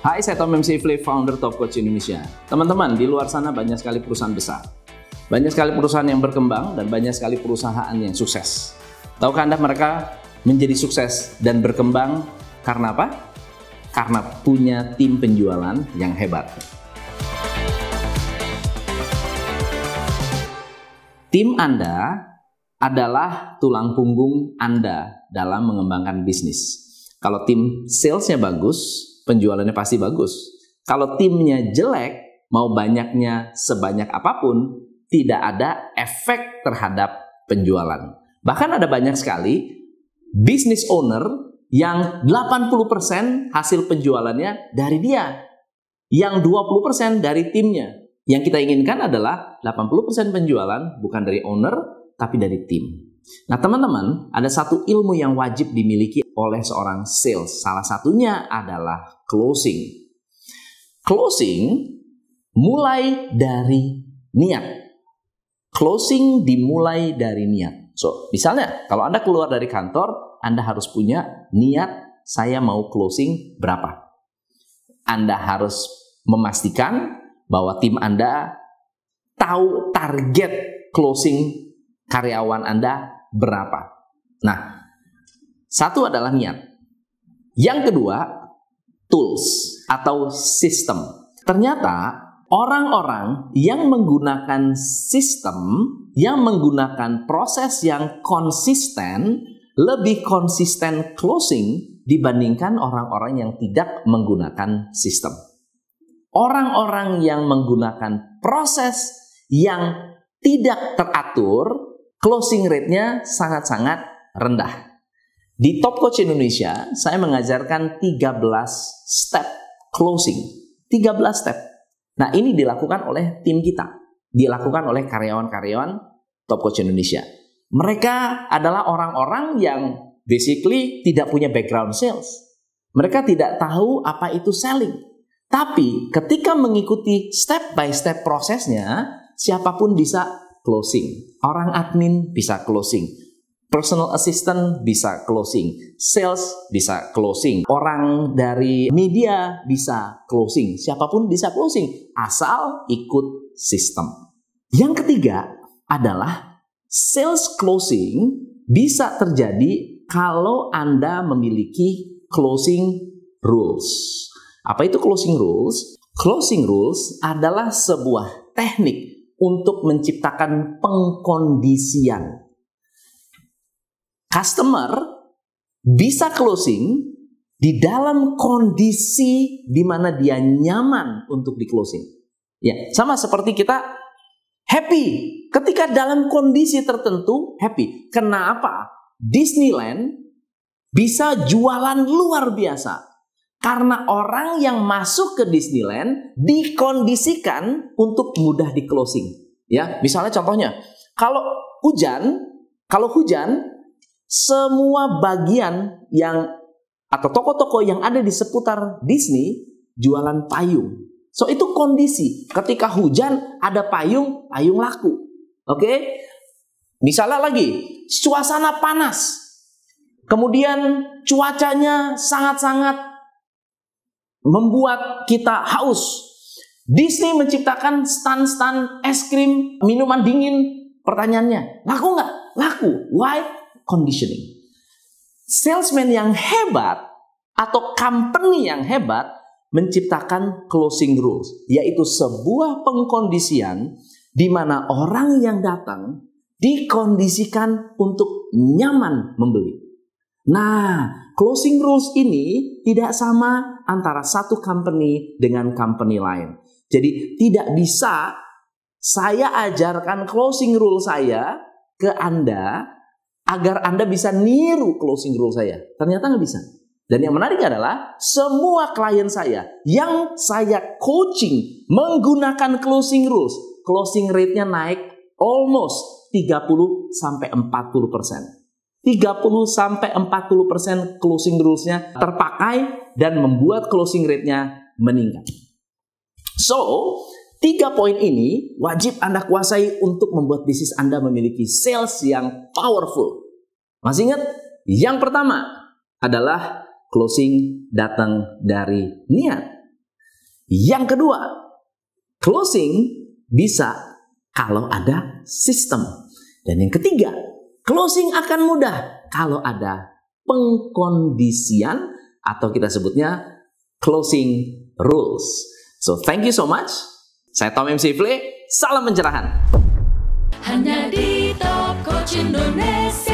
Hai, saya Tom MC Flip, founder Top Coach Indonesia. Teman-teman, di luar sana banyak sekali perusahaan besar. Banyak sekali perusahaan yang berkembang dan banyak sekali perusahaan yang sukses. Tahukah Anda mereka menjadi sukses dan berkembang karena apa? Karena punya tim penjualan yang hebat. Tim Anda adalah tulang punggung Anda dalam mengembangkan bisnis. Kalau tim salesnya bagus, penjualannya pasti bagus. Kalau timnya jelek, mau banyaknya sebanyak apa pun, tidak ada efek terhadap penjualan. Bahkan ada banyak sekali business owner yang 80% hasil penjualannya dari dia. Yang 20% dari timnya. Yang kita inginkan adalah 80% penjualan bukan dari owner, tapi dari tim. Nah, teman-teman, ada satu ilmu yang wajib dimiliki oleh seorang sales. Salah satunya adalah closing. Closing mulai dari niat. Closing dimulai dari niat. So, misalnya kalau Anda keluar dari kantor, Anda harus punya niat saya mau closing berapa. Anda harus memastikan bahwa tim Anda tahu target closing karyawan Anda berapa. Nah, satu adalah niat. Yang kedua, tools atau sistem. Ternyata orang-orang yang menggunakan sistem, yang menggunakan proses yang konsisten, lebih konsisten closing dibandingkan orang-orang yang tidak menggunakan sistem. Orang-orang yang menggunakan proses yang tidak teratur closing rate-nya sangat-sangat rendah. Di Top Coach Indonesia, saya mengajarkan 13 step closing. 13 step. Nah, ini dilakukan oleh tim kita. Dilakukan oleh karyawan-karyawan Top Coach Indonesia. Mereka adalah orang-orang yang basically tidak punya background sales. Mereka tidak tahu apa itu selling. Tapi ketika mengikuti step by step prosesnya, siapa pun bisa closing. Orang admin bisa closing. Personal assistant bisa closing, sales bisa closing, orang dari media bisa closing, siapa pun bisa closing asal ikut sistem. Yang ketiga adalah sales closing bisa terjadi kalau Anda memiliki closing rules. Apa itu closing rules? Closing rules adalah sebuah teknik untuk menciptakan pengkondisian. Customer bisa closing di dalam kondisi di mana dia nyaman untuk di closing. Ya, sama seperti kita happy ketika dalam kondisi tertentu happy. Kenapa? Disneyland bisa jualan luar biasa karena orang yang masuk ke Disneyland dikondisikan untuk mudah di closing. Ya, misalnya contohnya, kalau hujan, kalau hujan, semua bagian yang atau toko-toko yang ada di seputar Disney jualan payung. So itu kondisi. Ketika hujan ada payung, payung laku. Oke? Okay? Misalnya lagi, suasana panas. Kemudian cuacanya sangat-sangat membuat kita haus. Disney menciptakan stand-stand es krim, minuman dingin. Pertanyaannya, laku nggak? Laku. Why? Conditioning. Salesman yang hebat atau company yang hebat menciptakan closing rules, yaitu sebuah pengkondisian di mana orang yang datang dikondisikan untuk nyaman membeli. Nah, closing rules ini tidak sama antara satu company dengan company lain. Jadi tidak bisa saya ajarkan closing rule saya ke Anda agar Anda bisa niru closing rule saya. Ternyata nggak bisa. Dan yang menarik adalah semua klien saya yang saya coaching menggunakan closing rules, closing rate-nya naik almost 30 sampai 40 persen. 30 sampai 40% closing rules-nya terpakai dan membuat closing rate-nya meningkat. So, tiga poin ini wajib Anda kuasai untuk membuat bisnis Anda memiliki sales yang powerful. Masih ingat? Yang pertama adalah closing datang dari niat. Yang kedua, closing bisa kalau ada sistem. Dan yang ketiga, closing akan mudah kalau ada pengkondisian atau kita sebutnya closing rules. So thank you so much. Saya Tom MC Fle, salam pencerahan. Hanya di Top Coach Indonesia.